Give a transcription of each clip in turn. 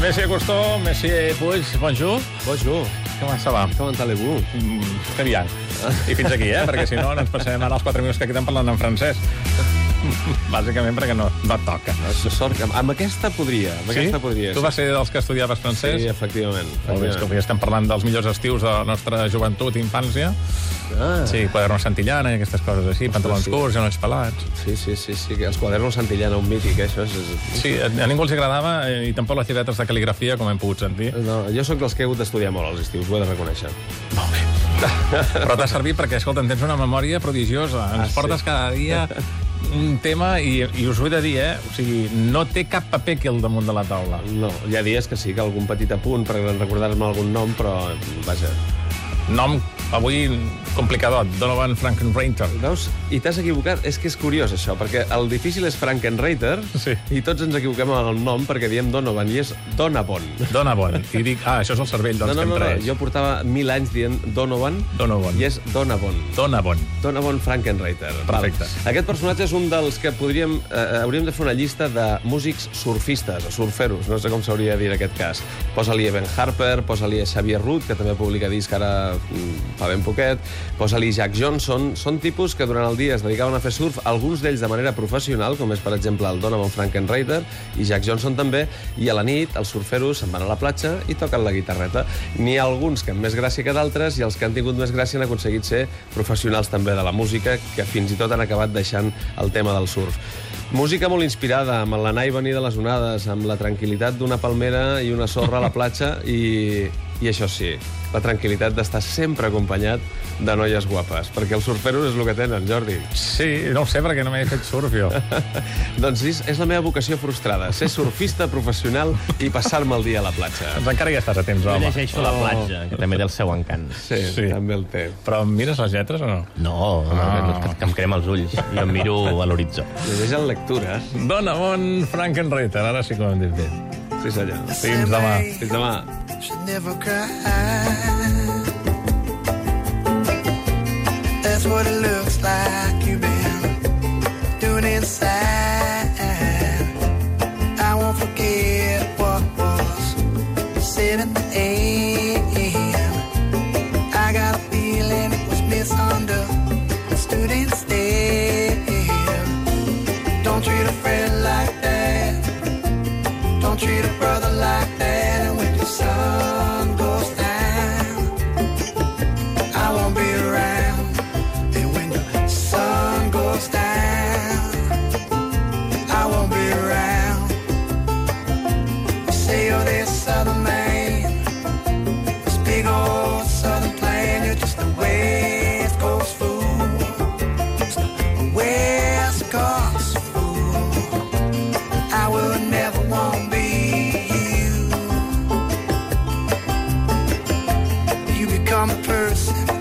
Messi Cousteau, Messi Puig, bonjour. Bonjour, Com ça va? comment allez-vous? Mm, Très bien. I fins aquí, eh? Perquè si no, no ens passarem ara els 4 minuts que queden parlant en francès. Bàsicament perquè no, no et toca. Sort que amb aquesta podria, amb aquesta podria. Tu vas ser dels que estudiaves francès? Sí, efectivament. Molt bé, és que avui estem parlant dels millors estius de la nostra joventut i infància. Ah, Sí, quaderno Santillana i aquestes coses així, pantalons sí. curts, genolls pelats. sí, sí, sí, sí, que els quadernos Santillana, un mític, eh, això és... Sí, a ningú els agradava eh, i tampoc les lletres de cal·ligrafia, com hem pogut sentir. No, jo sóc dels que he hagut d'estudiar molt als estius, ho he de reconèixer. Molt bé. Però t'ha servit perquè, escolta, en tens una memòria prodigiosa. Ens Ah, sí? portes cada dia un tema i, i us ho he de dir, eh? O sigui, no té cap paper aquí al damunt de la taula. No, hi ha dies que sí, que algun petit apunt per recordar-me algun nom, però, vaja... Nom, avui, complicadot. Donovan Frankenreiter. Veus? I t'has equivocat. És que és curiós, això, perquè el difícil és Frankenreiter Sí. i tots ens equivoquem amb el nom perquè diem Donovan i és Donavon. Donovan. I dic, ah, això és el cervell No, doncs, no, que no, em no, jo portava mil anys dient Donovan Donovan. i és Donavon. Donovan. Donovan Frankenreiter. Perfecte. Val. Aquest personatge és un dels que podríem, eh, hauríem de fer una llista de músics surfistes o surferos, no sé com s'hauria de dir en aquest cas. Posa-li Ben Harper, posa-li Xavier Rudd, que també publica disc ara fa ben poquet, posa-li Jack Johnson. Són tipus que durant el dia es dedicaven a fer surf, alguns d'ells de manera professional, com és, per exemple, el Donovan Frankenreiter, i Jack Johnson també, i a la nit els surferos se'n van a la platja i toquen la guitarreta. N'hi ha alguns que han més gràcia que d'altres, i els que han tingut més gràcia han aconseguit ser professionals també de la música, que fins i tot han acabat deixant el tema del surf. Música molt inspirada, amb l'anar i venir de les onades, amb la tranquil·litat d'una palmera i una sorra a la platja, i, i això sí, la tranquil·litat d'estar sempre acompanyat de noies guapes, perquè els surferos és el que tenen, Jordi. Sí, no ho sé, perquè no m'he fet surf, jo. doncs és, és la meva vocació frustrada, ser surfista professional i passar-me el dia a la platja. doncs encara hi estàs a temps, Jo home. llegeixo la platja, que també té el seu encant. Sí, Sí. també el té. Però em mires les lletres o no? No, no, Ah. no, que, que em crema els ulls. Jo em miro a l'horitzó. Llegeix en lectures. Donovan Frankenreiter, ara sí que ho hem dit bé. Sí, senyor. Fins demà. Fins demà. Should never cry. That's what it looks like you've been doing inside. I won't forget what was said at the end. I got a feeling it was misunderstood instead. Don't treat a friend like that. Don't treat a brother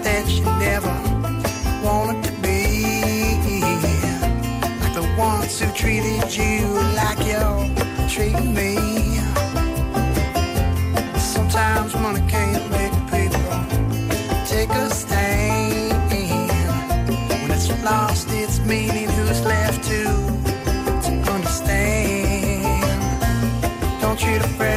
that you never wanted to be. Like the ones who treated you like you're treating me. Sometimes money can't make people take a stand. When it's lost its meaning, who's left to, to understand? Don't treat a friend